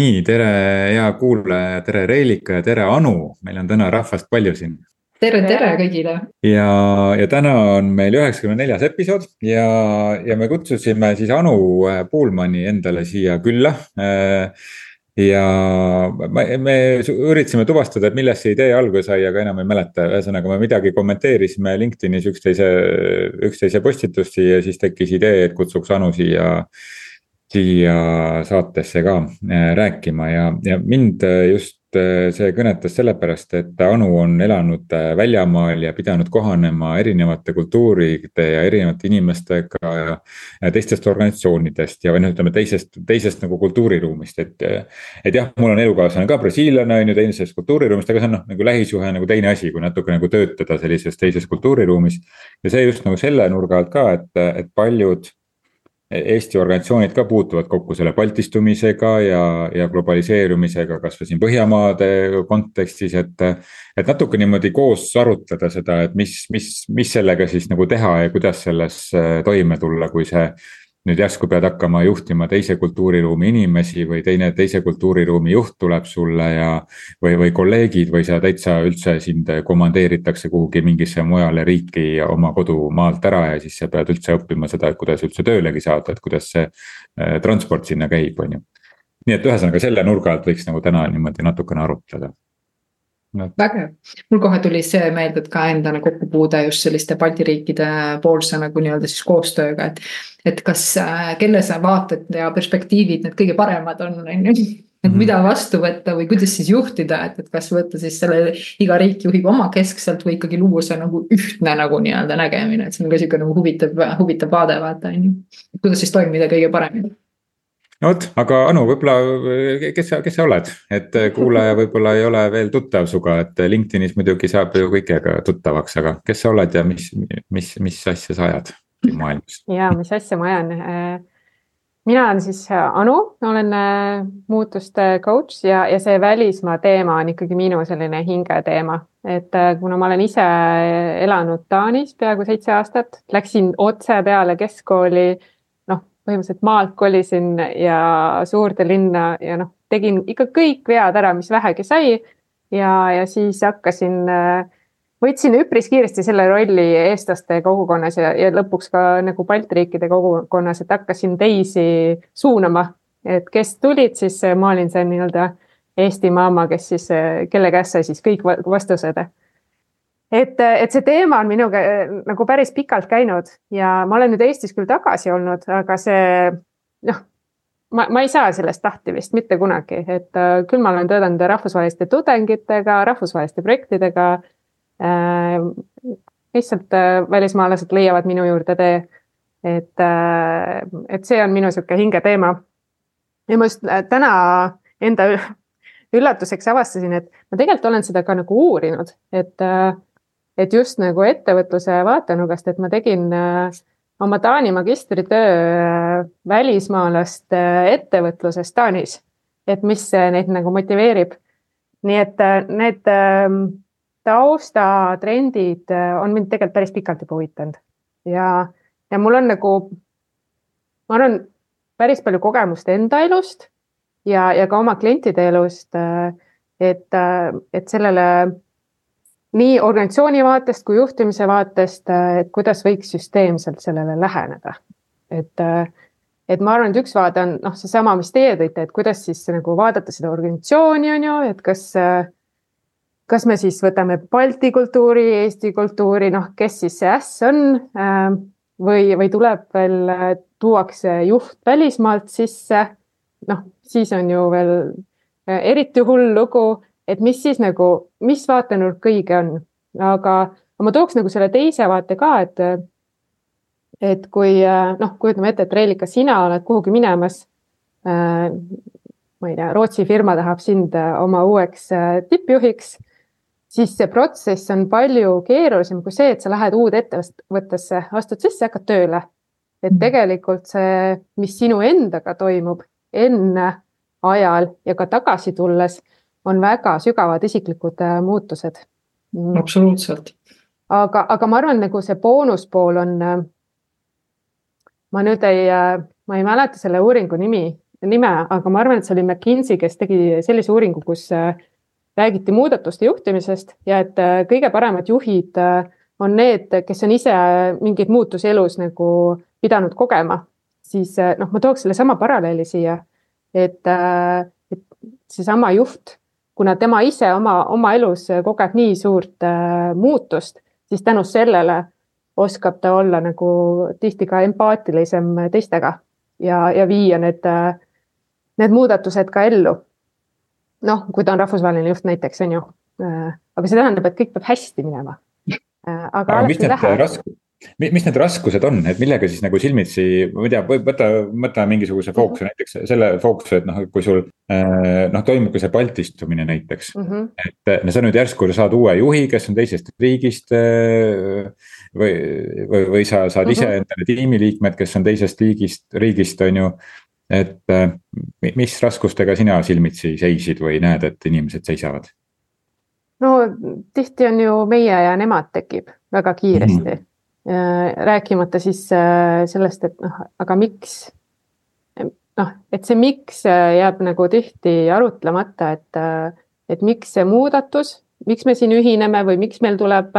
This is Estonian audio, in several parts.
nii, tere, hea kuulaja, tere Reelika ja tere Anu, meil on täna rahvast palju siin. tere, tere kõigile. ja, ja täna on meil üheksakümne neljas episood ja, ja me kutsusime siis Anu äh, Puulmani endale siia külla äh, ja me, me üritasime tuvastada, et millest see idee alguse sai, aga enam ei mäleta, ühesõnaga me midagi kommenteerisime LinkedInis üksteise, üksteise postitusti ja siis tekkis idee, et kutsuks Anu siia siia saatesse ka äh, rääkima ja, ja mind äh, just äh, see kõnetas sellepärast, et Anu on elanud väljamaal ja pidanud kohanema erinevate kultuuride ja erinevate inimestega ja. ja teistest organisatsioonidest ja või noh, ütleme teisest, teisest nagu kultuuriruumist, et. et jah, mul on elukaaslane ka brasiillane on ju teisest kultuuriruumist, aga see on noh, nagu lähisuhe nagu teine asi, kui natuke nagu töötada sellises teises kultuuriruumis. ja see just nagu selle nurga alt ka, et, et paljud Eesti organisatsioonid ka puutuvad kokku selle baltistumisega ja, ja globaliseerumisega, kasvõi siin Põhjamaade kontekstis, et. et natuke niimoodi koos arutleda seda, et mis, mis, mis sellega siis nagu teha ja kuidas selles toime tulla, kui see nüüd järsku pead hakkama juhtima teise kultuuriruumi inimesi või teine, teise kultuuriruumi juht tuleb sulle ja. või, või kolleegid või sa täitsa üldse sind komandeeritakse kuhugi mingisse mujale riiki oma kodumaalt ära ja siis sa pead üldse õppima seda, et kuidas üldse töölegi saada, et kuidas see äh, transport sinna käib, on ju. nii et ühesõnaga selle nurga alt võiks nagu täna niimoodi natukene arutleda no.. vägev, mul kohe tuli see meelde, et ka endane kokkupuude just selliste Balti riikide poolse nagu nii-öelda siis koostööga, et. et kas, äh, kelle see vaated ja perspektiivid need kõige paremad on, on ju. et mhm. mida vastu võtta või kuidas siis juhtida, et, et kas võtta siis selle, iga riik juhib omakeskselt või ikkagi luua see nagu ühtne nagu nii-öelda nägemine, et see on ka sihuke nagu huvitav, huvitav vaade vaata on ju. kuidas siis toimida kõige paremini no vot, aga Anu, võib-olla, kes sa, kes sa oled, et kuulaja võib-olla ei ole veel tuttav sinuga, et LinkedInis muidugi saab ju kõigega tuttavaks, aga kes sa oled ja mis, mis, mis asja sa ajad maailmas? ja mis asja ma ajan? mina olen siis Anu, olen muutuste coach ja, ja see välismaa teema on ikkagi minu selline hingeteema. et kuna ma olen ise elanud Taanis peaaegu seitse aastat, läksin otse peale keskkooli põhimõtteliselt maalt kolisin ja suurde linna ja noh, tegin ikka kõik vead ära, mis vähegi sai. ja, ja siis hakkasin, võtsin üpris kiiresti selle rolli eestlaste kogukonnas ja, ja lõpuks ka nagu Balti riikide kogukonnas, et hakkasin teisi suunama. et kes tulid, siis ma olin see nii-öelda Eesti maama, kes siis, kelle käest sai siis kõik vastused et, et see teema on minuga äh, nagu päris pikalt käinud ja ma olen nüüd Eestis küll tagasi olnud, aga see noh, ma, ma ei saa sellest lahti vist mitte kunagi, et äh, küll ma olen töötanud rahvusvaheliste tudengitega, rahvusvaheliste projektidega äh,. lihtsalt äh, välismaalased leiavad minu juurde tee. et äh,, et see on minu sihuke hingeteema. ja ma just äh, täna enda üllatuseks avastasin, et ma tegelikult olen seda ka nagu uurinud, et äh, et just nagu ettevõtluse vaatenurgast, et ma tegin äh, oma Taani magistritöö äh, välismaalaste äh, ettevõtluses Taanis. et mis neid nagu motiveerib. nii et need ähm, taustatrendid on mind tegelikult päris pikalt juba huvitanud ja, ja mul on nagu, ma arvan, päris palju kogemust enda elust ja, ja ka oma klientide elust. et, et sellele nii organisatsiooni vaatest kui juhtimise vaatest, et kuidas võiks süsteemselt sellele läheneda. et, et ma arvan, et üks vaade on noh, seesama, mis teie tõite, et kuidas siis nagu vaadata seda organisatsiooni, on ju, et kas, kas me siis võtame Balti kultuuri, Eesti kultuuri, noh, kes siis see äss on või, või tuleb veel, tuuakse juht välismaalt sisse. noh, siis on ju veel eriti hull lugu et mis siis nagu, mis vaatenurk õige on, aga ma tooks nagu selle teise vaate ka, et. et kui noh, kujutame ette, et Reelika, sina oled kuhugi minemas äh,. ma ei tea, Rootsi firma tahab sind oma uueks tippjuhiks siis see protsess on palju keerulisem kui see, et sa lähed uude ettevõttesse, astud sisse, hakkad tööle. et mm. tegelikult see, mis sinu endaga toimub enne, ajal ja ka tagasi tulles on väga sügavad isiklikud äh, muutused. Mm. absoluutselt. aga, aga ma arvan, nagu see boonuspool on. Äh, ma nüüd ei, äh, ma ei mäleta selle uuringu nimi, nime, aga ma arvan, et see oli McKinsey, kes tegi sellise uuringu, kus räägiti muudatuste juhtimisest ja et kõige paremad juhid on need, kes on ise mingeid muutusi elus nagu pidanud kogema. siis noh, ma tooks sellesama paralleeli siia, et, et seesama juht kuna tema ise oma, oma elus kogeb nii suurt äh, muutust, siis tänu sellele oskab ta olla nagu tihti ka empaatilisem teistega ja, ja viia need, äh, need muudatused ka ellu. noh, kui ta on rahvusvaheline juht näiteks, on ju. Äh, aga see tähendab, et kõik peab hästi minema. Äh, aga alati ei lähe mis need raskused on, et millega siis nagu silmitsi, ma ei tea, võta, võta mingisuguse fookuse -hmm. näiteks selle fookuse, et noh, kui sul äh, noh, toimub ka see baltistumine näiteks mm. -hmm. et no sa nüüd järsku saad uue juhi, kes on teisest riigist. Äh, või, või, või sa saad ise mm -hmm. endale tiimiliikmed, kes on teisest liigist, riigist, on ju. et mis raskustega sina silmitsi seisid või näed, et inimesed seisavad? no tihti on ju meie ja nemad tekib väga kiiresti mm. -hmm rääkimata siis äh, sellest, et noh, aga miks, noh, et see miks äh, jääb nagu tihti arutlemata, et, et miks see muudatus, miks me siin ühineme või miks meil tuleb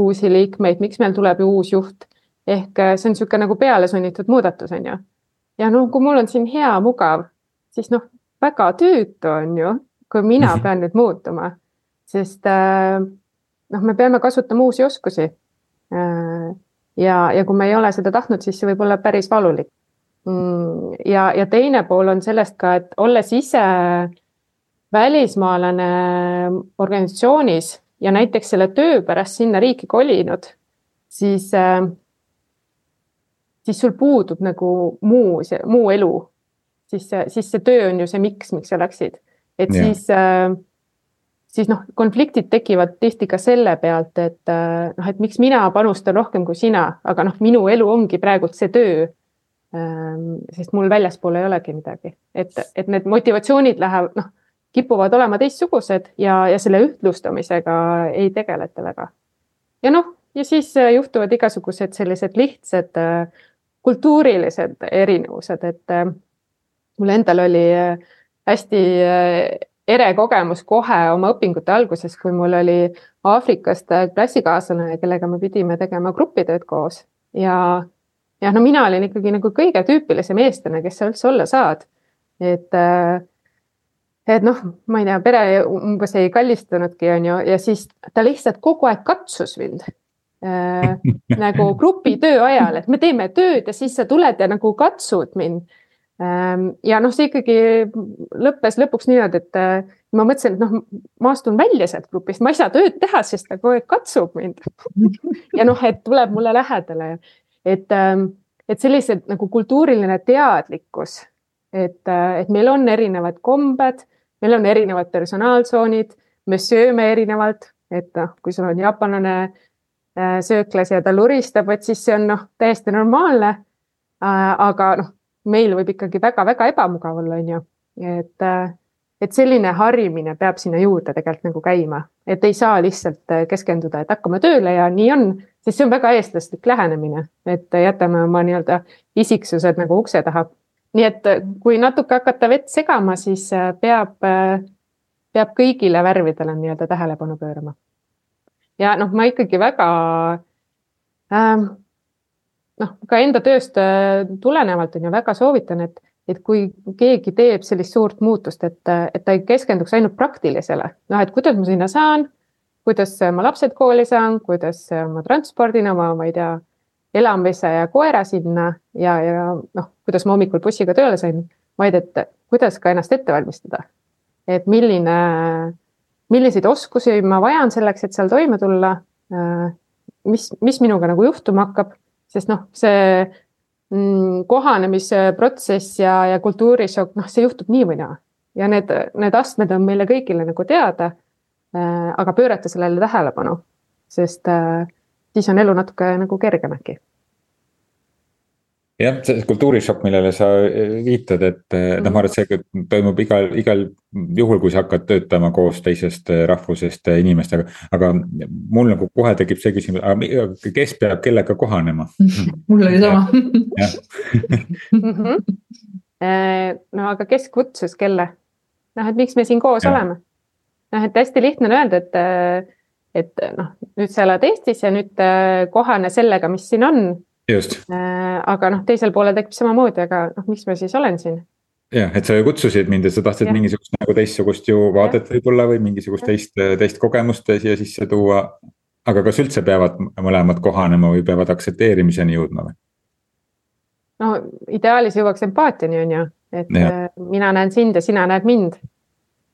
uusi liikmeid, miks meil tuleb ju uus juht. ehk see on niisugune nagu pealesunnitud muudatus, on ju. ja noh, kui mul on siin hea, mugav, siis noh, väga tüütu on ju, kui mina pean nüüd muutuma, sest noh, me peame kasutama uusi oskusi Äh, ja, ja kui me ei ole seda tahtnud, siis see võib olla päris valulik. Mm, ja, ja teine pool on sellest ka, et olles ise välismaalane organisatsioonis ja näiteks selle töö pärast sinna riiki kolinud, siis, äh, siis sul puudub nagu muu, see muu elu. siis, siis see töö on ju see miks, miks sa läksid, et ja. siis äh, siis noh, konfliktid tekivad tihti ka selle pealt, et äh, noh, et miks mina panustan rohkem kui sina, aga noh, minu elu ongi praegult see töö. Ähm, sest mul väljaspool ei olegi midagi, et, et need motivatsioonid lähevad, noh, kipuvad olema teistsugused ja, ja selle ühtlustamisega ei tegeleta väga. ja noh, ja siis äh, juhtuvad igasugused sellised lihtsad äh, kultuurilised erinevused, et mul endal oli hästi ere kogemus kohe oma õpingute alguses, kui mul oli Aafrikast klassikaaslane, kellega me pidime tegema grupitööd koos ja, ja no mina olin ikkagi nagu kõige tüüpilisem eestlane, kes sa üldse olla saad. et, et noh, ma ei tea, pere umbes ei kallistunudki, on ju, ja siis ta lihtsalt kogu aeg katsus mind äh, nagu grupitöö ajal, et me teeme tööd ja siis sa tuled ja nagu katsud mind ja noh, see ikkagi lõppes lõpuks niimoodi, et äh, ma mõtlesin, et noh, ma astun välja sealt grupist, ma ei saa tööd teha, sest ta kogu aeg katsub mind. ja noh, et tuleb mulle lähedale, et, ähm, et sellised nagu kultuuriline teadlikkus, et, äh, et meil on erinevad kombed, meil on erinevad personaaltsoonid, me sööme erinevalt, et noh, kui sul on jaapanlane äh, sööklas ja ta luristab, et siis see on noh, täiesti normaalne. aga noh meil võib ikkagi väga-väga ebamugav olla, on ju. et, äh, et selline harimine peab sinna juurde tegelikult nagu käima, et ei saa lihtsalt äh, keskenduda, et hakkame tööle ja nii on, sest see on väga eestlaslik lähenemine, et jätame oma nii-öelda isiksused nagu ukse taha. nii et äh, kui natuke hakata vett segama, siis peab, peab kõigile värvidele nii-öelda tähelepanu pöörama. ja noh, ma ikkagi väga ähm, noh, ka enda tööst äh, tulenevalt on ju väga soovitan, et, et kui keegi teeb sellist suurt muutust, et, et ta ei keskenduks ainult praktilisele, noh, et kuidas ma sinna saan, kuidas ma lapsed kooli saan, kuidas ma transpordin oma, ma ei tea, elamise ja koera sinna ja, ja noh, kuidas ma hommikul bussiga tööle sain, vaid et kuidas ka ennast ette valmistada. et milline, milliseid oskusi ma vajan selleks, et seal toime tulla. Äh, mis, mis minuga nagu juhtuma hakkab sest noh, see mm, kohanemisprotsess ja, ja kultuurishokk, noh, see juhtub nii või naa. ja need, need astmed on meile kõigile nagu teada äh,. aga pöörata sellele tähelepanu, sest äh, siis on elu natuke nagu kergem äkki jah, see kultuurishokk, millele sa eh, viitad, et eh, noh, ma arvan, et see toimub igal, igal juhul, kui sa hakkad töötama koos teisest eh, rahvusest inimestega. aga mul nagu kohe tekib see küsimus, aga kes peab kellega kohanema mul oli sama mhm. no aga kes kutsus kelle? noh, et miks me siin koos ja. oleme? noh, et hästi lihtne on öelda, et, et noh, nüüd sa elad Eestis ja nüüd kohane sellega, mis siin on. Just. aga noh, teisel poolel tekib samamoodi, aga noh, miks ma siis olen siin? jah, et sa ju kutsusid mind ja sa tahtsid ja. mingisugust nagu teistsugust ju vaadet võib-olla või mingisugust teist, teist kogemust siia sisse tuua. aga kas üldse peavad mõlemad kohanema või peavad aktsepteerimiseni jõudma või? no ideaalis jõuaks empaatiani, on ju, et ja. Äh, mina näen sind ja sina näed mind.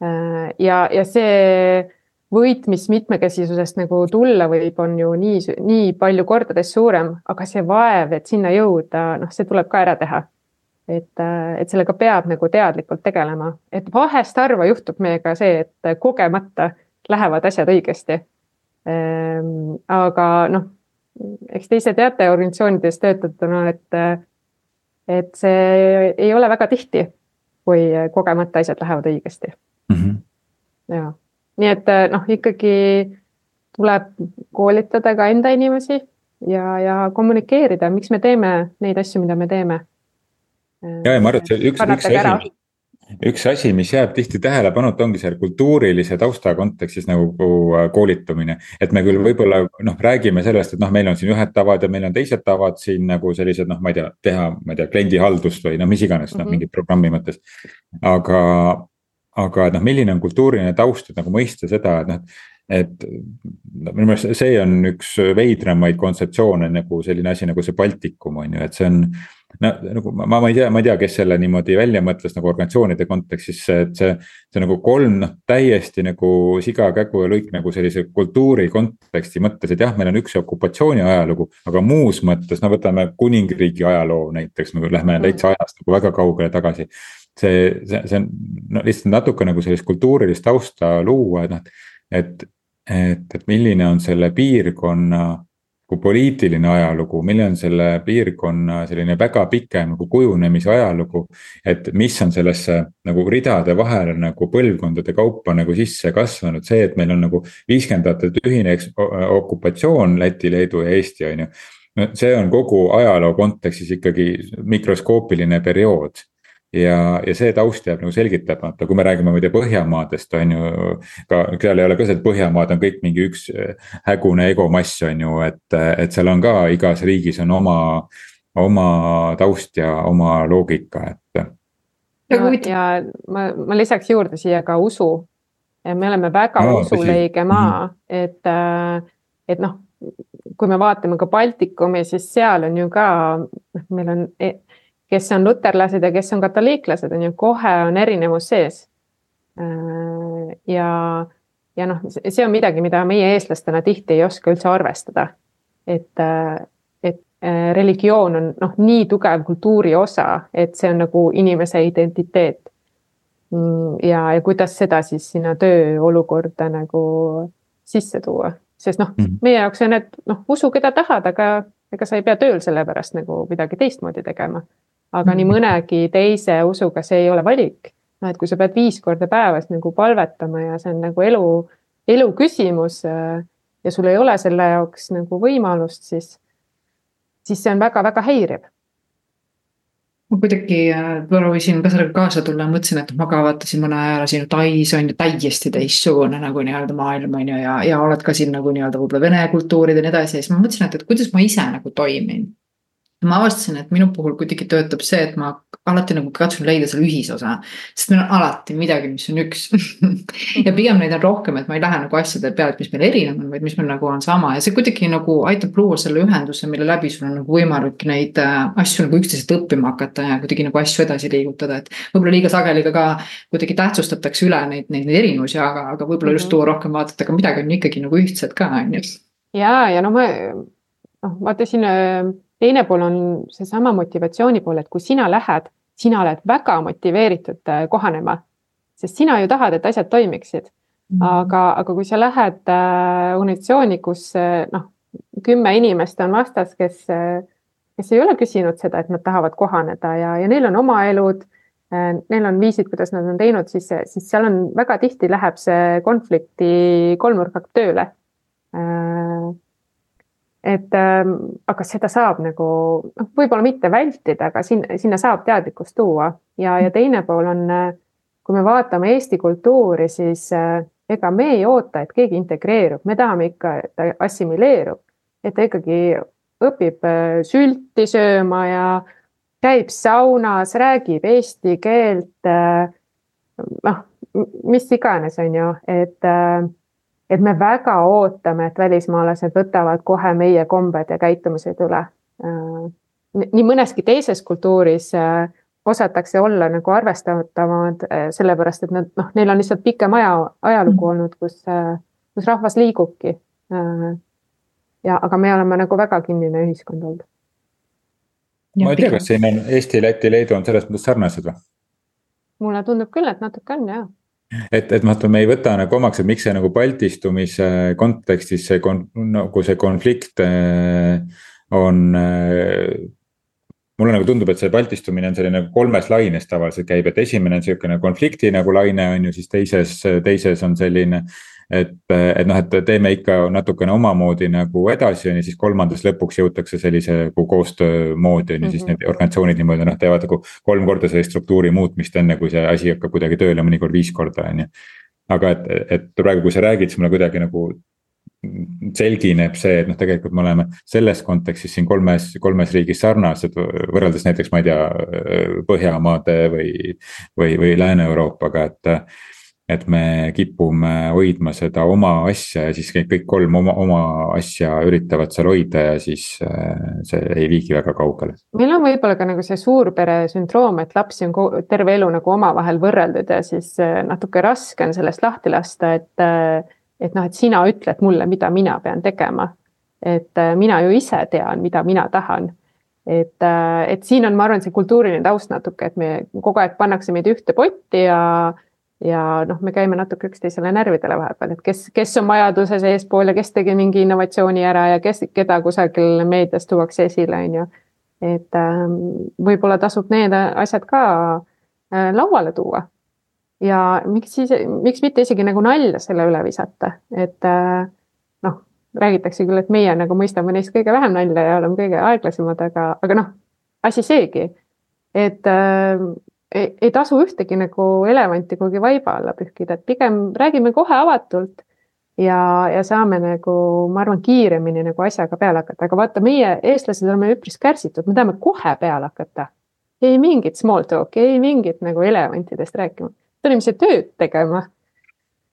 Äh, ja, ja see võit, mis mitmekesisusest nagu tulla võib, on ju nii, nii palju kordades suurem, aga see vaev, et sinna jõuda, noh, see tuleb ka ära teha et, et sellega peab nagu teadlikult tegelema, et vahest harva juhtub meiega see, et kogemata lähevad asjad õigesti. Ehm, aga noh, eks te ise teate organisatsioonides töötatuna, et, et see ei ole väga tihti, kui kogemata asjad lähevad õigesti mm. -hmm. ja, nii et noh, ikkagi tuleb koolitada ka enda inimesi ja, ja kommunikeerida, miks me teeme neid asju, mida me teeme ja, ja ma arvan, et see üks, üks asi, üks asi, mis jääb tihti tähelepanuta, ongi see kultuurilise tausta kontekstis nagu äh, koolitamine. et me küll võib-olla noh, räägime sellest, et noh, meil on siin ühed tavad ja meil on teised tavad siin nagu sellised noh, ma ei tea, teha, ma ei tea, kliendihaldust või noh, mis iganes mm, -hmm. noh mhm. mingi programmi mõttes. aga, aga noh, milline on kultuuriline taust, et nagu mõista seda, et noh et minu meelest see on üks veidramaid kontseptsioone nagu selline asi nagu see Baltikum on ju, et see on no nagu ma, ma ei tea, ma ei tea, kes selle niimoodi välja mõtles nagu organisatsioonide kontekstis, et see. see nagu kolm noh, täiesti nagu siga, kägu ja lõik nagu sellise kultuuri konteksti mõttes, et jah, meil on üks okupatsiooni ajalugu. aga muus mõttes, no võtame kuningriigi ajaloo näiteks, nagu lähme mm. täitsa ajast nagu väga kaugele tagasi. See, see, see on no lihtsalt natuke nagu sellist kultuurilist tausta luua, et noh, et, et, et milline on selle piirkonna kui poliitiline ajalugu, milline on selle piirkonna selline väga pikem nagu kujunemise ajalugu. et mis on sellesse nagu ridade vahele nagu põlvkondade kaupa nagu sisse kasvanud, see, et meil on nagu viiskümnendatel ühine okupatsioon Läti, Leedu ja Eesti on ju. no see on kogu ajaloo kontekstis ikkagi mikroskoopiline periood ja, ja see taust jääb nagu selgitamata, kui me räägime, ma ei tea, Põhjamaadest on ju. ka seal ei ole ka see, et Põhjamaad on kõik mingi üks äh, hägune egomass on ju, et, et seal on ka igas riigis on oma, oma taust ja oma loogika, et. ja, ja ma, ma lisaks juurde siia ka usu. me oleme väga no, usuleige maa -hmm. et, äh, et noh, kui me vaatame ka Baltikumi, siis seal on ju ka, noh, meil on e kes on luterlased ja kes on katoliiklased, on ju, kohe on erinevus sees. Äh, ja, ja noh, see on midagi, mida meie eestlastena tihti ei oska üldse arvestada. et, äh, et äh, religioon on noh, nii tugev kultuuri osa, et see on nagu inimese identiteet. Mm, ja, ja kuidas seda siis sinna tööolukorda nagu sisse tuua, sest noh mm -hmm., meie jaoks on, et noh, usu keda tahad, aga ega sa ei pea tööl selle pärast nagu midagi teistmoodi tegema aga nii mhm. mõnegi teise usuga see ei ole valik. noh, et kui sa pead viis korda päevas nagu palvetama ja see on nagu elu, elu küsimus äh, ja sul ei ole selle jaoks nagu võimalust, siis, siis see on väga-väga häiriv ma kuidagi äh, proovisin ka sellega kaasa tulla, mõtlesin, et ma ka vaatasin mõne aja siin Tais on ju täiesti teistsugune nagu nii-öelda maailm on ju ja, ja oled ka siin nagu nii-öelda võib-olla vene kultuurid ja nii edasi ja siis ma mõtlesin, et, et kuidas ma ise nagu toimin ma avastasin, et minu puhul kuidagi töötab see, et ma alati nagu katsun leida selle ühisosa. sest meil on alati midagi, mis on üks ja pigem neid on rohkem, et ma ei lähe nagu asjade peale, et mis meil erinev on, vaid mis meil nagu on sama ja see kuidagi nagu aitab luua selle ühenduse, mille läbi sul on nagu võimalik neid äh, asju nagu üksteiselt õppima hakata ja kuidagi nagu asju edasi liigutada, et. võib-olla liiga sageli ka, ka kuidagi tähtsustatakse üle neid, neid, neid erinevusi, aga, aga võib-olla just mhm. tuua rohkem vaadata, aga midagi on ikkagi nagu ühtset ka, on ju. ja, ja no ma, noh vaata siin äh, teine pool on seesama motivatsiooni pool, et kui sina lähed, sina oled väga motiveeritud äh, kohanema, sest sina ju tahad, et asjad toimiksid mm. -hmm. aga, aga kui sa lähed äh, organisatsiooni, kus äh, noh, kümme inimest on vastas, kes, kes ei ole küsinud seda, et nad tahavad kohaneda ja, ja neil on oma elud. Neil on viisid, kuidas nad on teinud, siis, siis seal on väga tihti läheb see konflikti kolmnurk tööle et ähm, aga seda saab nagu noh, võib-olla mitte vältida, aga sinna, sinna saab teadlikkust tuua. Ja, ja teine pool on, kui me vaatame Eesti kultuuri, siis ega me ei oota, et keegi integreerub, me tahame ikka, et ta assimileerub, et ta ikkagi õpib sülti sööma ja käib saunas, räägib eesti keelt. noh, mis iganes, on ju, et, et me väga ootame, et välismaalased võtavad kohe meie kombed ja käitumised üle. nii mõneski teises kultuuris osatakse olla nagu arvestatavamad, sellepärast et nad noh, neil on lihtsalt pikem aja, ajalugu mm. olnud, kus, kus rahvas liigubki. ja, aga me oleme nagu väga kinnine ühiskond olnud. ma ei tea, kas siin on Eesti, Läti, Leedu on selles mõttes sarnased või? mulle tundub küll, et natuke on jah et, et vaata, me ei võta nagu omaks, et miks see nagu baltistumise kontekstis see kon-, nagu see konflikt äh, on. Mulle nagu tundub, et see baltistumine on selline kolmes laines tavaliselt käib, et esimene on sihukene konflikti nagu laine on ju, siis teises, teises on selline et, et noh, et teeme ikka natukene omamoodi nagu edasi, on ju, siis kolmandas lõpuks jõutakse sellise nagu koostöö moodi, on ju, siis mhm. need organisatsioonid niimoodi noh, teevad nagu kolm korda selle struktuuri muutmist, enne kui see asi hakkab kuidagi tööle, mõnikord viis korda, on ju. aga et, et praegu, kui sa räägid, siis mulle kuidagi nagu selgineb see, et noh, tegelikult me oleme selles kontekstis siin kolmes, kolmes riigis sarnased võrreldes näiteks, ma ei tea, Põhjamaade või, või, või Lääne-Euroopaga, et et me kipume hoidma seda oma asja ja siis kõik kolm oma, oma asja üritavad seal hoida ja siis äh, see ei viigi väga kaugele. meil on võib-olla ka nagu see suurpere sündroom, et lapsi on terve elu nagu omavahel võrreldud ja siis äh, natuke raske on sellest lahti lasta, et. Äh, et noh, et sina ütled mulle, mida mina pean tegema. et mina ju ise tean, mida mina tahan et, et siin on, ma arvan, see kultuuriline taust natuke, et me kogu aeg pannakse meid ühte potti ja ja noh, me käime natuke üksteisele närvidele vahepeal, et kes, kes on vajaduses eespool ja kes tegi mingi innovatsiooni ära ja kes, keda kusagil meedias tuuakse esile, on ju. et äh, võib-olla tasub need asjad ka äh, lauale tuua. Ja miks siis, miks mitte isegi nagu nalja selle üle visata, et äh, noh, räägitakse küll, et meie nagu mõistame neist kõige vähem nalja ja oleme kõige aeglasemad, aga, aga noh, asi seegi, et äh, ei, ei tasu ühtegi nagu elevanti kuhugi vaiba alla pühkida, et pigem räägime kohe avatult ja, ja saame nagu, ma arvan, kiiremini nagu asjaga peale hakata, aga vaata, meie, eestlased, oleme üpris kärsitud, me tahame kohe peale hakata. ei mingit small talk'i, ei mingit nagu elevantidest rääkima, tulime siia tööd tegema.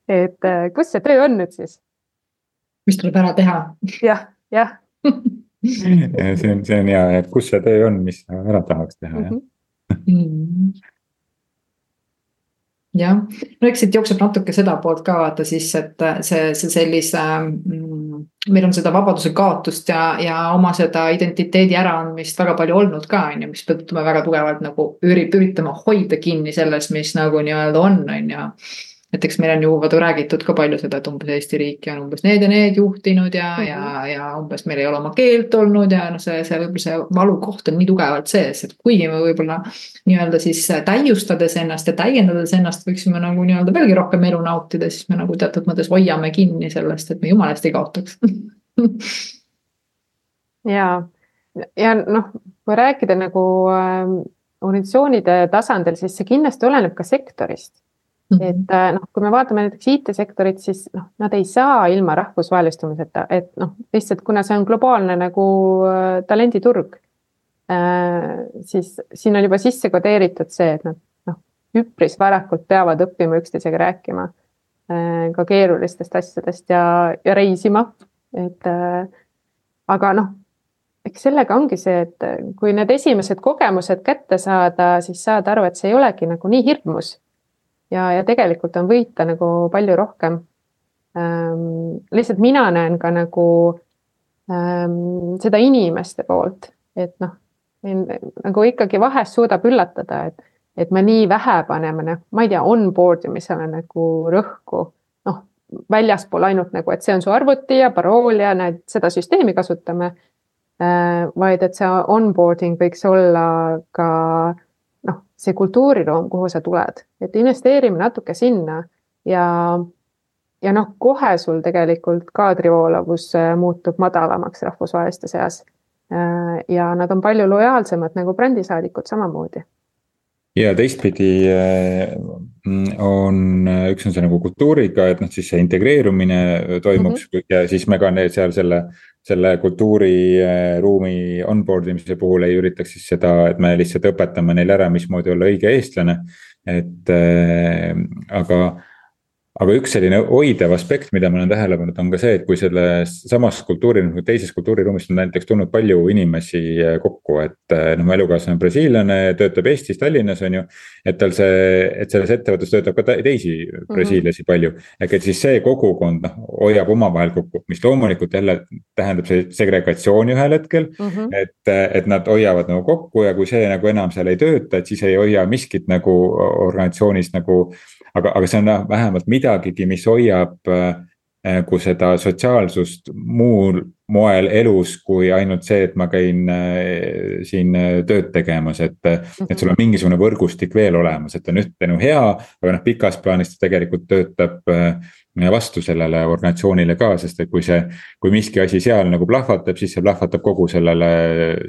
et äh, kus see töö on nüüd siis? mis tuleb ära teha ja,? jah, jah see on, see on hea, et kus see töö on, mis ära tahaks teha mm, -hmm. jah jah, no eks siit jookseb natuke seda poolt ka vaata siis, et see, see sellise mm,. Meil on seda vabaduse kaotust ja, ja oma seda identiteedi äraandmist väga palju olnud ka, on ju, mistõttu me väga tugevalt nagu üritame hoida kinni selles, mis nagu nii-öelda on, on ju et eks meil on ju vaata räägitud ka palju seda, et umbes Eesti riiki on umbes need ja need juhtinud ja mm, -hmm. ja, ja umbes meil ei ole oma keelt olnud ja noh, see, see võib-olla see valukoht on nii tugevalt sees, et kuigi me võib-olla. nii-öelda siis täiustades ennast ja täiendades ennast võiksime nagu nii-öelda veelgi rohkem elu nautida, siis me nagu teatud mõttes hoiame kinni sellest, et me jumala eest ei kaotaks ja, ja noh, kui rääkida nagu äh, organisatsioonide tasandil, siis see kindlasti oleneb ka sektorist. Et äh, noh, kui me vaatame näiteks IT-sektorit, siis noh, nad ei saa ilma rahvusvahelistumiseta, et noh, lihtsalt kuna see on globaalne nagu äh, talenditurg äh,. siis siin on juba sisse kodeeritud see, et nad noh, üpris varakult peavad õppima üksteisega rääkima ka keerulistest asjadest ja, ja reisima, et aga noh eks sellega ongi see, et kui need esimesed kogemused kätte saada, siis saada aru, et see ei olegi nagu nii hirmus ja, ja tegelikult on võita nagu palju rohkem ähm,. lihtsalt mina näen ka nagu ähm, seda inimeste poolt, et noh, nagu ikkagi vahest suudab üllatada, et, et me nii vähe paneme, noh, ma ei tea, onboard imisele nagu rõhku. noh, väljaspool ainult nagu, et see on su arvuti ja parool ja näed, seda süsteemi kasutame äh,. vaid et see onboarding võiks olla ka äh, see kultuuriruum, kuhu sa tuled, et investeerime natuke sinna ja, ja noh, kohe sul tegelikult kaadrivoolavus äh, muutub madalamaks rahvusvaheliste seas. Äh, ja nad on palju lojaalsemad nagu brändisaadikud samamoodi. ja teistpidi on, üks on see nagu kultuuriga, et noh, siis see integreerumine toimuks mm -hmm. ja siis me ka seal selle selle kultuuriruumi onboard imise puhul ei üritaks siis seda, et me lihtsalt õpetame neile ära, mismoodi olla õige eestlane. et äh, aga aga üks selline hoidev aspekt, mida ma olen tähele pannud, on ka see, et kui selles samas kultuuri, teises kultuuriruumis on näiteks tulnud palju inimesi eh, kokku, et eh, noh, mu elukaaslane on brasiillane, töötab Eestis, Tallinnas on ju. et tal see, et selles ettevõttes töötab ka teisi mhm. brasiillasi mm -hmm. palju, ehk et siis see kogukond noh, hoiab omavahel kokku, mis loomulikult jälle tähendab segregatsiooni ühel hetkel mm. -hmm. et, et nad hoiavad nagu kokku ja kui see nagu enam seal ei tööta, et siis ei hoia miskit nagu organisatsioonis nagu aga, aga see on vähemalt midagigi, mis hoiab nagu seda sotsiaalsust muul moel elus, kui ainult see, et ma käin äh, siin äh, tööd tegemas, et. et sul on mingisugune võrgustik veel olemas, et on ühtpidi hea, aga noh, pikas plaanis ta tegelikult töötab vastu sellele organisatsioonile ka, sest et kui see, kui miski asi seal nagu plahvatab, siis see plahvatab kogu sellele,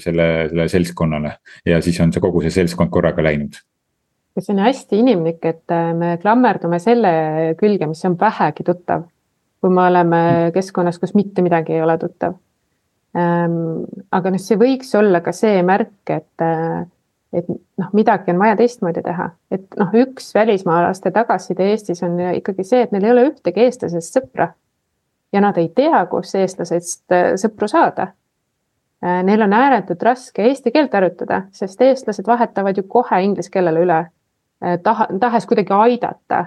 selle, selle seltskonnale. ja siis on see kogu see seltskond korraga läinud ja see on hästi inimlik, et äh, me klammerdume selle külge, mis on vähegi tuttav. kui me oleme keskkonnas, kus mitte midagi ei ole tuttav. Ähm, aga noh, see võiks olla ka see märk, et, äh, et noh, midagi on vaja teistmoodi teha, et noh, üks välismaalaste tagasiside Eestis on ikkagi see, et neil ei ole ühtegi eestlasest sõpra. ja nad ei tea, kus eestlasest äh, sõpru saada Neil on ääretult raske eesti keelt harjutada, sest eestlased vahetavad ju kohe inglise keelele üle taha, tahes kuidagi aidata.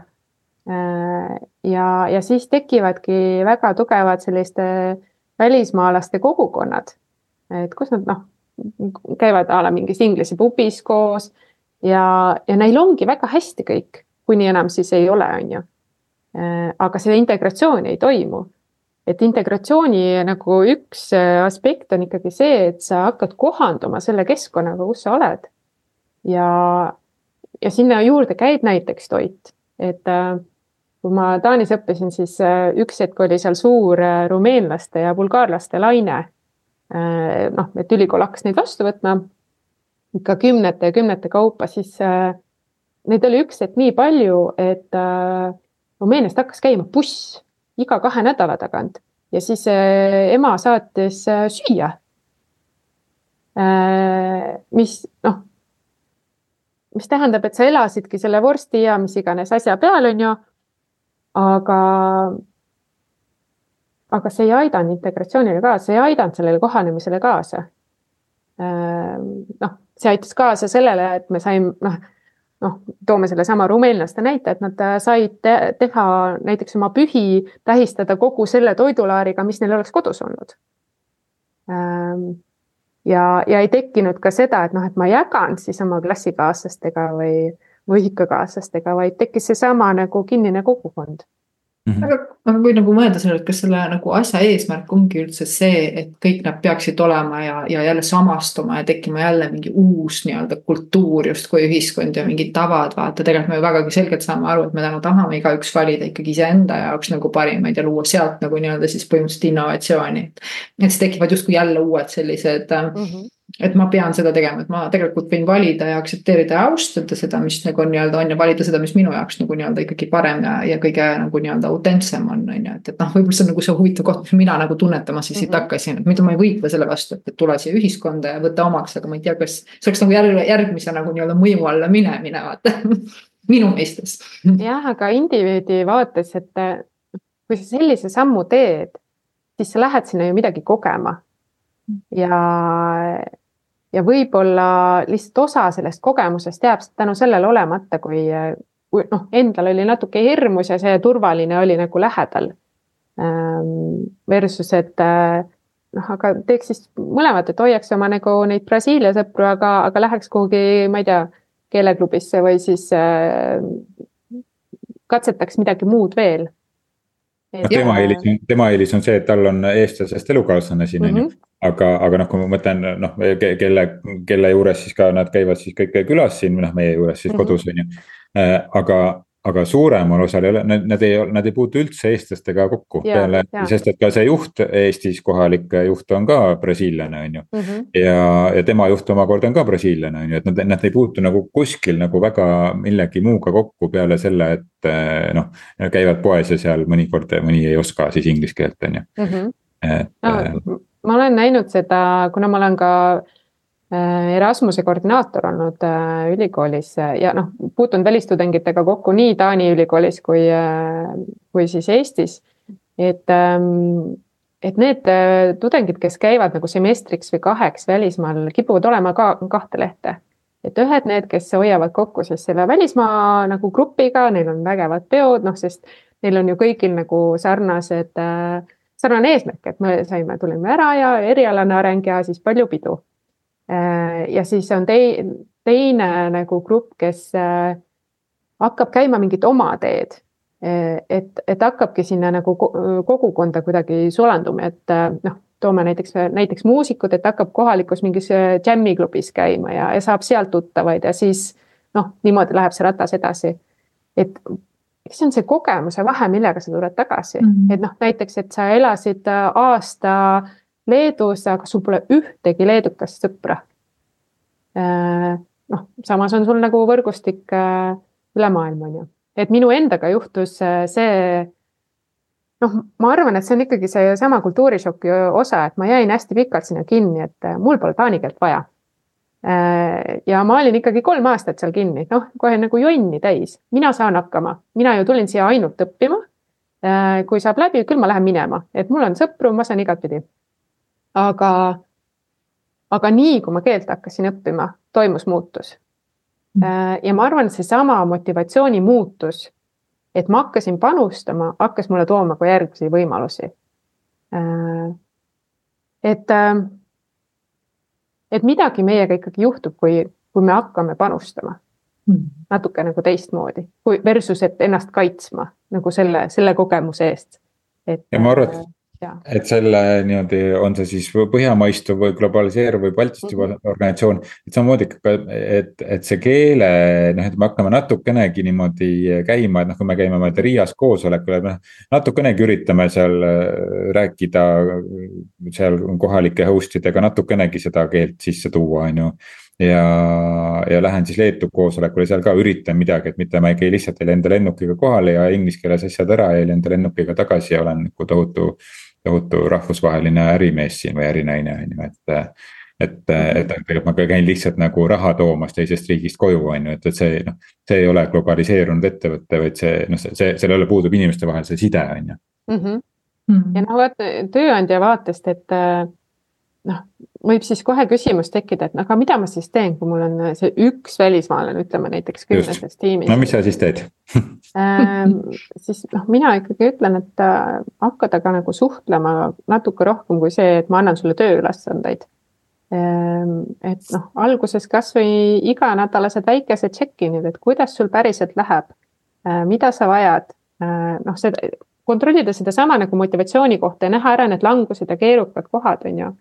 Äh, ja, ja siis tekivadki väga tugevad selliste välismaalaste kogukonnad, et kus nad noh, käivad a la mingis inglise pubis koos ja, ja neil ongi väga hästi kõik, kuni enam siis ei ole, on ju. Äh, aga see integratsioon ei toimu et integratsiooni nagu üks aspekt on ikkagi see, et sa hakkad kohanduma selle keskkonnaga, kus sa oled. ja, ja sinna juurde käib näiteks toit, et äh, kui ma Taanis õppisin, siis äh, üks hetk oli seal suur äh, rumeenlaste ja bulgaarlaste laine. noh, et ülikool hakkas neid vastu võtma ikka kümnete ja kümnete kaupa, siis neid oli üks hetk nii palju, et Rumeeniast hakkas käima buss iga kahe nädala tagant ja siis ema saatis süüa. mis noh mis tähendab, et sa elasidki selle vorsti ja mis iganes asja peal, on ju. aga, aga see ei aidanud integratsioonile kaasa, see ei aidanud sellele kohanemisele kaasa. Ehm, noh, see aitas kaasa sellele, et me saime, noh, noh, toome sellesama rumeenlaste näite, et nad said te teha näiteks oma pühi, tähistada kogu selle toidulaariga, mis neil oleks kodus olnud ehm, ja, ja ei tekkinud ka seda, et noh, et ma jagan siis oma klassikaaslastega või võhikakaaslastega, vaid tekkis seesama nagu kinnine kogukond Mm -hmm. aga, aga kui nagu mõelda sellele, et kas selle nagu asja eesmärk ongi üldse see, et kõik nad peaksid olema ja, ja jälle samastuma ja tekkima jälle mingi uus nii-öelda kultuur justkui ühiskond ja mingid tavad, vaata tegelikult me ju vägagi selgelt saame aru, et me täna tahame igaüks valida ikkagi iseenda jaoks nagu parimaid ja luua sealt nagu nii-öelda siis põhimõtteliselt innovatsiooni. et siis tekivad justkui jälle uued sellised mm. -hmm et ma pean seda tegema, et ma tegelikult võin valida ja aktsepteerida ja austada seda, mis nagu nii-öelda on ja valida seda, mis minu jaoks nagu nii-öelda ikkagi parem ja, ja kõige nagu nii-öelda autentsem on, on ju, et, et noh, võib-olla see on nagu see huvitav koht, mis mina nagu tunnetama siis mm -hmm. hakkasin, et mida ma ei võitle selle vastu, et, et tule siia ühiskonda ja võta omaks, aga ma ei tea, kas see oleks nagu järg, järgmise nagu nii-öelda mõju alla minemine, vaata minu mõistes. jah, aga indiviidi vaates, et kui sa sellise sammu teed, siis sa lähed sinna ju midagi kogema ja ja võib-olla lihtsalt osa sellest kogemusest jääb tänu sellele olemata, kui, kui noh, endal oli natuke hirmus ja see turvaline oli nagu lähedal. Ehm, versus, et noh, aga teeks siis mõlemat, et hoiaks oma nagu neid Brasiilia sõpru, aga, aga läheks kuhugi, ma ei tea, keeleklubisse või siis äh, katsetaks midagi muud veel noh, tema eelis on, tema eelis on see, et tal on eestlasest elukaaslane siin on ju. Mhm. aga, aga noh, kui ma mõtlen noh, kelle, kelle juures siis ka nad käivad siis kõik külas siin või noh, meie juures siis mm -hmm. kodus on ju. Äh, aga, aga suuremal osal ei ole, nad, ei, nad ei puutu üldse eestlastega kokku Ja, peale, ja. sest et ka see juht Eestis, kohalik juht on ka brasiillane, on ju. Mhm. ja, ja tema juht omakorda on ka brasiillane, on ju, et nad, nad ei puutu nagu kuskil nagu väga millegi muuga kokku peale selle, et eh, noh. käivad poes ja seal mõnikord mõni ei oska siis inglise keelt, on ju, Mhm. et eh, no, ma olen näinud seda, kuna ma olen ka äh, Erasmuse koordinaator olnud äh, ülikoolis äh, ja noh, puutunud välistudengitega kokku nii Taani ülikoolis kui, kui siis Eestis. et, ähm, et need tudengid, kes käivad nagu semestriks või kaheks välismaal, kipuvad olema ka kahte lehte. et ühed need, kes hoiavad kokku siis selle välismaa nagu grupiga, neil on vägevad peod, noh, sest neil on ju kõigil nagu sarnased äh, sarnane eesmärk, et me saime, tulime ära ja erialane areng ja siis palju pidu. ja siis on tei-, teine nagu grupp, kes äh, hakkab käima mingit oma teed. et, et hakkabki sinna nagu kogukonda kuidagi sulanduma, et äh, noh, toome näiteks, näiteks muusikud, et hakkab kohalikus mingis džämmiklubis käima ja, ja saab sealt tuttavaid ja siis noh, niimoodi läheb see ratas edasi. et eks see on see kogemuse vahe, millega sa tuled tagasi mm, -hmm. et noh, näiteks, et sa elasid aasta Leedus, aga sul pole ühtegi leedukast sõpra. noh, samas on sul nagu võrgustik üle maailma, on ju, et minu endaga juhtus see. noh, ma arvan, et see on ikkagi seesama kultuurishoki osa, et ma jäin hästi pikalt sinna kinni, et mul pole taani keelt vaja ja ma olin ikkagi kolm aastat seal kinni, noh, kohe nagu jonni täis, mina saan hakkama, mina ju tulin siia ainult õppima. kui saab läbi, küll ma lähen minema, et mul on sõpru, ma saan igatpidi. aga, aga nii kui ma keelt hakkasin õppima, toimus muutus. ja ma arvan, seesama motivatsiooni muutus, et ma hakkasin panustama, hakkas mulle tooma ka järgmisi võimalusi. et et midagi meiega ikkagi juhtub, kui, kui me hakkame panustama mm. natuke nagu teistmoodi, kui versus, et ennast kaitsma nagu selle, selle kogemuse eest. et. ja ma arvan, et, et selle niimoodi, on see siis põhjamaistuv või globaliseeruv või Baltistuv mm -hmm. organisatsioon. et samamoodi ikka, et, et see keele, noh, et me hakkame natukenegi niimoodi käima, et noh, kui me käime, ma ei tea, Riias koosolekul, et noh. natukenegi üritame seal rääkida seal kohalike host idega natukenegi seda keelt sisse tuua, on ju ja, ja lähen siis Leetu koosolekule, seal ka üritan midagi, et mitte ma ei käi lihtsalt ei lenda lennukiga kohale ja inglise keeles asjad ära ja ei lenda lennukiga tagasi ja olen nagu tohutu. Tohutu rahvusvaheline ärimees siin või ärinaine on ju, et. et, et tegelikult ma käin lihtsalt nagu raha toomas teisest riigist koju, on ju, et, et see noh. see ei ole globaliseerunud ettevõte, vaid see noh, see, see, selle puudub inimeste vahel see side, on ju. Mhm. ja noh, vaata tööandja vaatest, et noh, võib siis kohe küsimus tekkida, et aga mida ma siis teen, kui mul on see üks välismaalane, ütleme näiteks kümneses tiimis. no mis sa siis teed ähm, siis noh, mina ikkagi ütlen, et äh, hakka temaga nagu suhtlema natuke rohkem kui see, et ma annan sulle tööülesandeid ähm,. et noh, alguses kasvõi iganädalased väikesed check-in'id, et kuidas sul päriselt läheb äh,, mida sa vajad äh,, noh, seda kontrollida sedasama nagu motivatsiooni kohta ja näha ära need langused ja keerukad kohad, on ju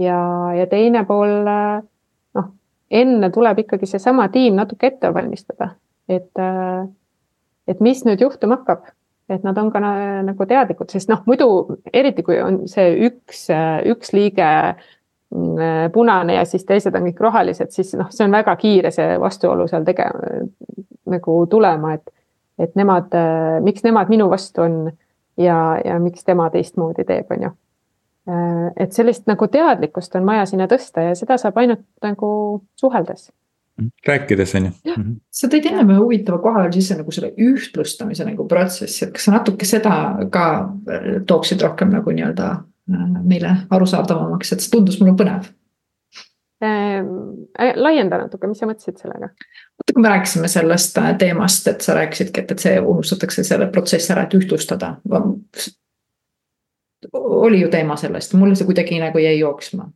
ja, ja teine pool noh, enne tuleb ikkagi seesama tiim natuke ette valmistada, et, et mis nüüd juhtuma hakkab, et nad on ka nagu teadlikud, sest noh, muidu eriti kui on see üks, üks liige punane ja siis teised on kõik rohelised, siis noh, see on väga kiire see vastuolu seal tegema nagu tulema, et, et nemad, miks nemad minu vastu on ja, ja miks tema teistmoodi teeb, on ju et sellist nagu teadlikkust on vaja sinna tõsta ja seda saab ainult nagu suheldes. rääkides on ju. sa tõid ennem ühe huvitava koha veel sisse nagu selle ühtlustamise nagu protsessi, et kas sa natuke seda ka tooksid rohkem nagu nii-öelda meile arusaadavamaks, et see tundus mulle põnev äh,. laienda natuke, mis sa mõtlesid sellega? vaata, kui me rääkisime sellest teemast, et sa rääkisidki, et, et see unustatakse selle protsessi ära, et ühtlustada oli ju teema sellest, mul see kuidagi nagu jäi jooksma.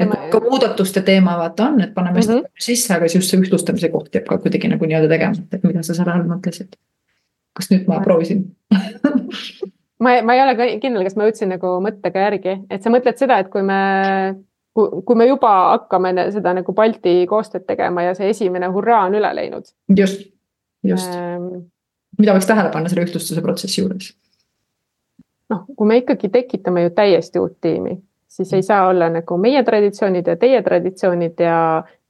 et ma... ka muudatuste teema vaata on, et paneme mm -hmm. sisse, aga just see ühtlustamise koht jääb ka kuidagi nagu nii-öelda tegemata, et mida sa selle all mõtlesid. kas nüüd ma proovisin ma, ma ei ole kindel, kas ma jõudsin nagu mõttega järgi, et sa mõtled seda, et kui me, kui me juba hakkame seda nagu Balti koostööd tegema ja see esimene hurraa on üle läinud. just just ähm,. mida võiks tähele panna selle ühtlustuse protsessi juures? Noh, kui me ikkagi tekitame ju täiesti uut tiimi, siis ei saa olla nagu meie traditsioonid ja teie traditsioonid ja,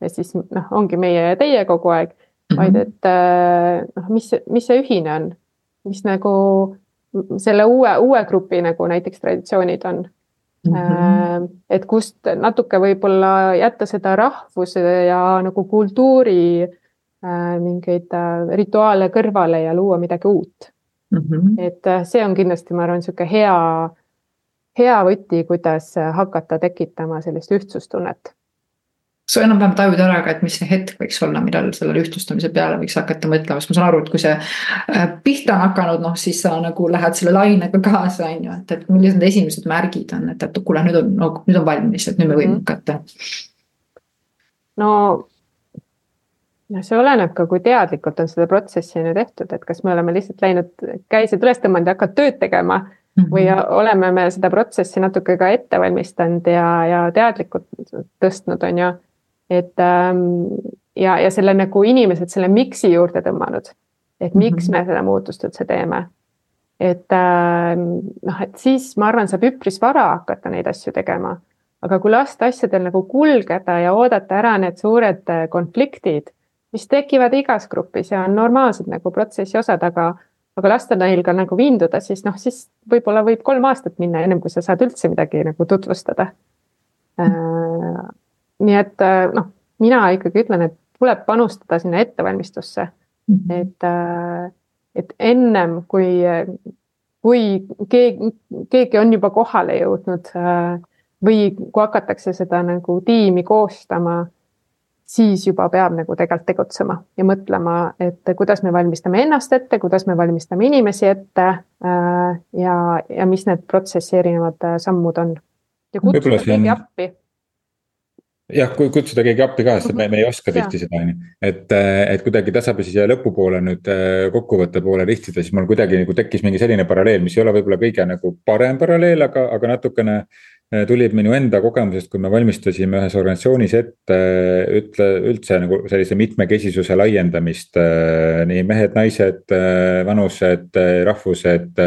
ja siis noh, ongi meie ja teie kogu aeg mm, vaid et äh, noh, mis, mis see ühine on, mis nagu selle uue, uue grupi nagu näiteks traditsioonid on? Mm -hmm. et kust natuke võib-olla jätta seda rahvuse ja nagu kultuuri äh, mingeid rituaale kõrvale ja luua midagi uut mm. -hmm. et äh, see on kindlasti, ma arvan, niisugune hea, hea võti, kuidas äh, hakata tekitama sellist ühtsustunnet sa enam-vähem tajud ära ka, et mis see hetk võiks olla, millal selle ühtlustamise peale võiks hakata mõtlema, sest ma saan aru, et kui see äh, pihta on hakanud, noh siis sa nagu lähed selle lainega kaasa, on ju, et, et millised need esimesed märgid on, et, et kuule, nüüd on no,, nüüd on valmis, et nüüd me võime mhm. hakata. no noh, see oleneb ka, kui teadlikult on seda protsessi on ju tehtud, et kas me oleme lihtsalt läinud käised üles tõmmanud ja hakanud tööd tegema mm -hmm. või oleme me seda protsessi natuke ka ette valmistanud ja, ja teadlikult tõstnud, on ju. et ähm, ja, ja selle nagu inimesed selle miks'i juurde tõmmanud, et miks mm -hmm. me seda muutust üldse teeme. et ähm, noh, et siis ma arvan, saab üpris vara hakata neid asju tegema aga kui lasta asjadel nagu kulgeda ja oodata ära need suured äh, konfliktid mis tekivad igas grupis ja on normaalsed nagu protsessi osad, aga, aga lasta neil ka nagu vinduda, siis noh, siis võib-olla võib kolm aastat minna, ennem kui sa saad üldse midagi nagu tutvustada äh,. nii et äh, noh, mina ikkagi ütlen, et tuleb panustada sinna ettevalmistusse -hmm. et äh,, et ennem kui, kui keegi, keegi on juba kohale jõudnud äh, või kui hakatakse seda nagu tiimi koostama siis juba peab nagu tegelikult tegutsema ja mõtlema, et kuidas me valmistame ennast ette, kuidas me valmistame inimesi ette äh, ja, ja mis need protsessi erinevad äh, sammud on. ja kutsuda keegi appi jah, kui kutsuda keegi appi ka, sest me, me ei oska tihti seda, on ju. et, äh, et kuidagi tasapisi siia lõpupoole nüüd kokkuvõtte poole rihtida, siis mul kuidagi nagu tekkis mingi selline paralleel, mis ei ole võib-olla kõige nagu parem paralleel, aga, aga natukene äh, Äh, tuli minu enda kogemusest, kui me valmistasime ühes organisatsioonis ette ütle üldse nagu sellise mitmekesisuse laiendamist. Äh, nii mehed, naised, äh, vanused, rahvused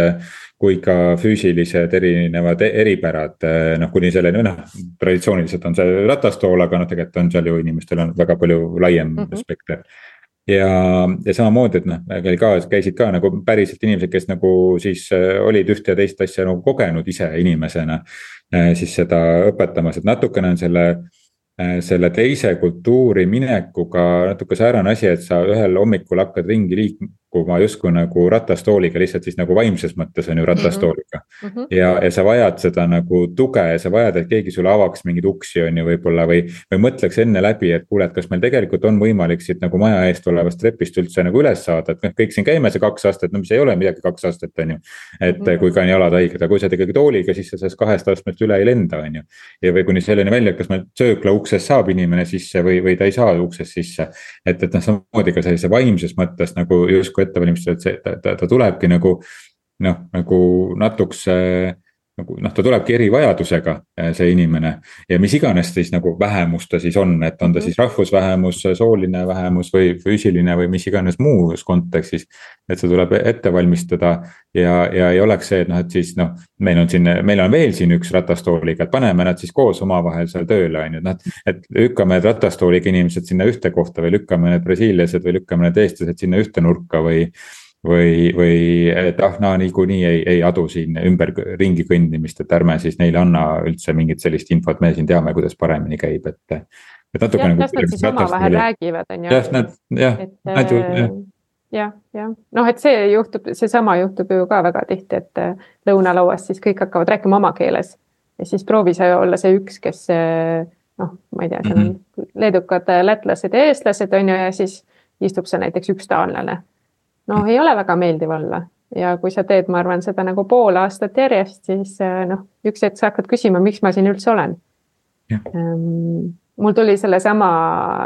kui ka füüsilised erinevad e-, eripärad, noh kuni selleni, noh traditsiooniliselt on see ratastool, aga noh, tegelikult on seal ju inimestel on väga palju laiem mm -hmm. spekter ja, ja samamoodi, et noh, meil ka käisid ka nagu päriselt inimesed, kes nagu siis olid ühte ja teist asja nagu kogenud ise inimesena Äh, siis seda õpetamas, et natukene on selle äh, selle teise kultuuri minekuga natuke säärane asi, et sa ühel hommikul hakkad ringi liikuma liikuma justkui nagu ratastooliga, lihtsalt siis nagu vaimses mõttes on ju ratastooliga mm. -hmm. ja, ja sa vajad seda nagu tuge ja sa vajad, et keegi sulle avaks mingeid uksi, on ju, võib-olla või. või mõtleks enne läbi, et kuule, et kas meil tegelikult on võimalik siit nagu maja eest olevast trepist üldse nagu üles saada, et noh, kõik siin käime see kaks aastat, no mis ei ole midagi kaks aastat, on ju. et mm -hmm. kui ka on jalad haiged, aga kui sa tegelikult tooliga, siis sa sellest kahest astmest üle ei lenda, on ju. ja või kuni selleni välja, et kas meil söökla uksest saab inimene sisse või, või ta ei saa uksest sisse. et, et noh, samamoodi ka sellise vaimses mõttes nagu justkui ettevalmistused, see, ta, ta, ta tulebki nagu noh, nagu natukese nagu noh, ta tulebki erivajadusega, eh, see inimene. ja mis iganes siis nagu vähemus ta siis on, et on ta siis rahvusvähemus, sooline vähemus või füüsiline või mis iganes muus kontekstis. et see tuleb ette valmistada ja, ja ei oleks see, et noh, et siis noh, meil on siin, meil on veel siin üks ratastooliga, et paneme nad siis koos omavahel seal tööle, on ju, noh. et lükkame need ratastooliga inimesed sinna ühte kohta või lükkame need brasiillased või lükkame need eestlased sinna ühte nurka või või, või et ah, no niikuinii ei, ei adu siin ümber ringi kõndimist, et ärme siis neile anna üldse mingit sellist infot, me siin teame, kuidas paremini käib, et. et natuke jah, nagu. las nad siis omavahel räägivad, on ju. jah, nad jah, nad ju jah jah, jah, noh, et see juhtub, seesama juhtub ju ka väga tihti, et äh, lõunalauas siis kõik hakkavad rääkima oma keeles. ja siis proovi sa olla see üks, kes noh, ma ei tea, seal on mm -hmm. leedukad, lätlased ja eestlased on ju, ja siis istub seal näiteks üks taanlane noh, ei ole väga meeldiv olla. Ja kui sa teed, ma arvan, seda nagu pool aastat järjest, siis äh, noh, üks hetk sa hakkad küsima, miks ma siin üldse olen. Um, mul tuli sellesama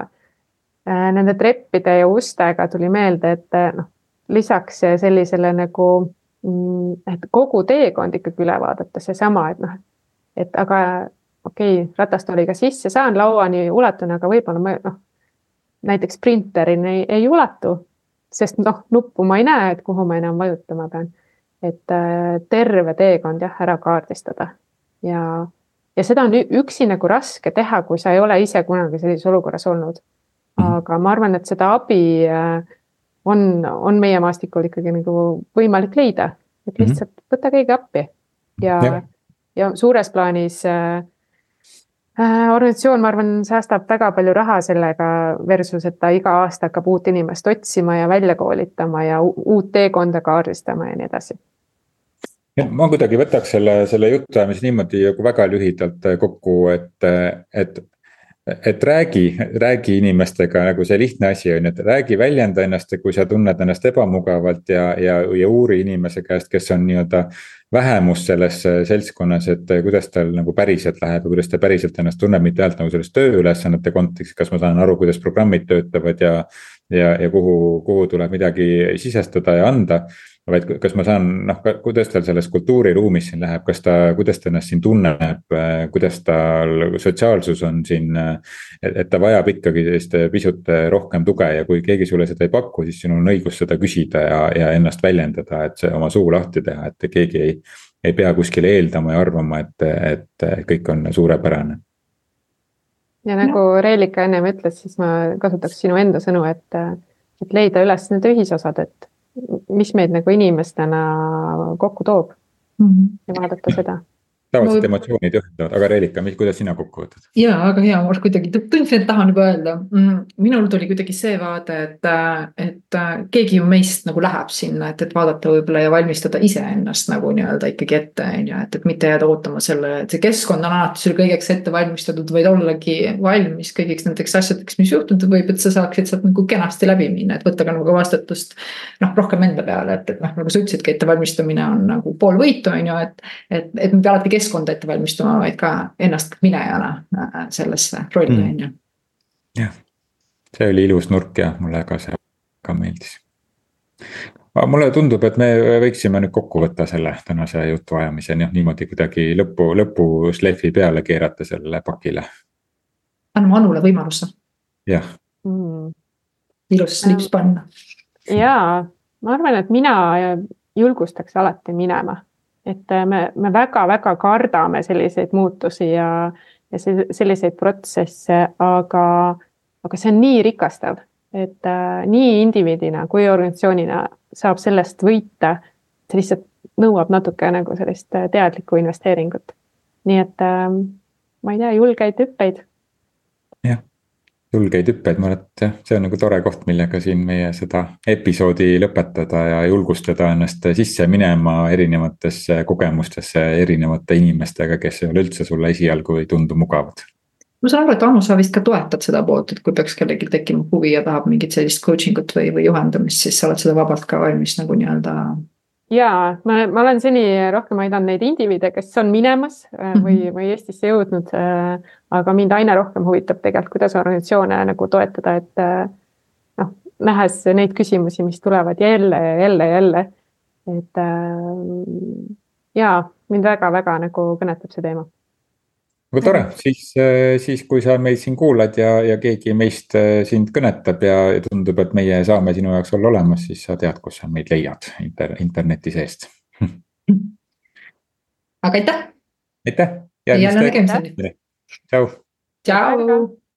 äh, nende treppide ja ustega tuli meelde, et äh, noh, lisaks sellisele nagu, mm, et kogu teekond ikkagi üle vaadata, seesama, et noh, et aga okei okay,, ratastooliga sisse saan, lauani ulatun, aga võib-olla ma noh, näiteks printerini ei, ei ulatu sest noh, nuppu ma ei näe, et kuhu ma enam vajutama pean. et äh, terve teekond jah, ära kaardistada ja, ja seda on üksi nagu raske teha, kui sa ei ole ise kunagi sellises olukorras olnud. Aga ma arvan, et seda abi äh, on, on meie maastikul ikkagi nagu võimalik leida, et mhm. lihtsalt võta keegi appi ja, ja., ja suures plaanis Äh, organisatsioon, ma arvan, säästab väga palju raha sellega versus, et ta iga aasta hakkab uut inimest otsima ja välja koolitama ja uut teekonda kaardistama ja nii edasi. ma kuidagi võtaks selle, selle jutuajamise niimoodi nagu väga lühidalt kokku, et, et et räägi, räägi inimestega nagu see lihtne asi on ju, et räägi, väljenda ennast ja kui sa tunned ennast ebamugavalt ja, ja, ja uuri inimese käest, kes on nii-öelda vähemus selles seltskonnas, et kuidas tal nagu päriselt läheb ja kuidas ta päriselt ennast tunneb, mitte ainult nagu selles tööülesannete kontekstis, kas ma saan aru, kuidas programmid töötavad ja. ja, ja kuhu, kuhu tuleb midagi sisestada ja anda vaid kas ma saan, noh, kuidas tal selles kultuuriruumis siin läheb, kas ta, kuidas ta ennast siin tunneb, kuidas tal sotsiaalsus on siin. et, et ta vajab ikkagi sellist pisut rohkem tuge ja kui keegi sulle seda ei paku, siis sinul on õigus seda küsida ja, ja ennast väljendada, et see oma suu lahti teha, et keegi ei. ei pea kuskile eeldama ja arvama, et, et kõik on suurepärane ja nagu Reelika ennem ütles, siis ma kasutaks sinu enda sõnu, et, et leida üles need ühisosad, et mis meid nagu inimestena kokku toob mm -hmm. ja vaadata seda tavaliselt no, emotsioonid juhtuvad, aga Reelika, kuidas sina kokku võtad? ja väga hea, ma kuidagi tundsin, et tahan juba öelda. Mm, minul tuli kuidagi see vaade, et, et keegi ju meist nagu läheb sinna, et, et vaadata võib-olla ja valmistada iseennast nagu nii-öelda ikkagi ette, on ju, et, et mitte jääda ootama selle, et see keskkond on alati sul kõigeks ette valmistatud, vaid ollagi valmis kõigiks nendeks asjadeks, mis juhtuda võib, et sa saaksid sealt nagu kenasti läbi minna, et võtta ka nagu vastutust. noh, rohkem enda peale, et, et noh, nagu sa ütlesidki, ettevalmistamine on nagu pool võitu, on ju, et, et, et me alati keskkonda ette valmistuma, vaid ka ennast minejana äh, sellesse rolli, mm. on ju. jah, see oli ilus nurk ja mulle ka see ka meeldis. mulle tundub, et me võiksime nüüd kokku võtta selle tänase jutuajamise noh, niimoodi kuidagi lõpu, lõpušlehvi peale keerata sellele pakile. anname Anule võimaluse. jah mm.. ilus slips panna. jaa, ma arvan, et mina julgustaks alati minema et äh, me, me väga-väga kardame selliseid muutusi ja, ja selliseid protsesse, aga, aga see on nii rikastav, et äh, nii indiviidina kui organisatsioonina saab sellest võita. see lihtsalt nõuab natuke nagu sellist äh, teadlikku investeeringut. nii et äh, ma ei tea, julgeid hüppeid. Julgeid hüppeid, ma arvan, et jah, see on nagu tore koht, millega siin meie seda episoodi lõpetada ja julgustada ennast sisse minema erinevatesse kogemustesse erinevate inimestega, kes ei ole üldse sulle esialgu ei tundu mugavad. Ma saan aru, et Anu, sa vist ka toetad seda poolt, et kui peaks kellelgi tekkima huvi ja tahab mingit sellist coaching ut või, või juhendamist, siis sa oled seda vabalt ka valmis nagu nii-öelda ja ma, ma olen seni rohkem aidanud neid indiviide, kes on minemas äh, või, mhm. või Eestisse jõudnud. Äh, aga mind aina rohkem huvitab tegelikult, kuidas organisatsioone nagu toetada, et äh, noh, nähes neid küsimusi, mis tulevad jälle ja jälle ja jälle. et ja mind väga-väga nagu kõnetab see teema väga tore, siis, äh, siis kui sa meid siin kuulad ja, ja keegi meist äh, sind kõnetab ja tundub, et meie saame sinu jaoks olla olemas, siis sa tead, kus sa meid leiad inter, interneti seest aga aitäh. aitäh. jälle nägemiseni. tšau. tšau.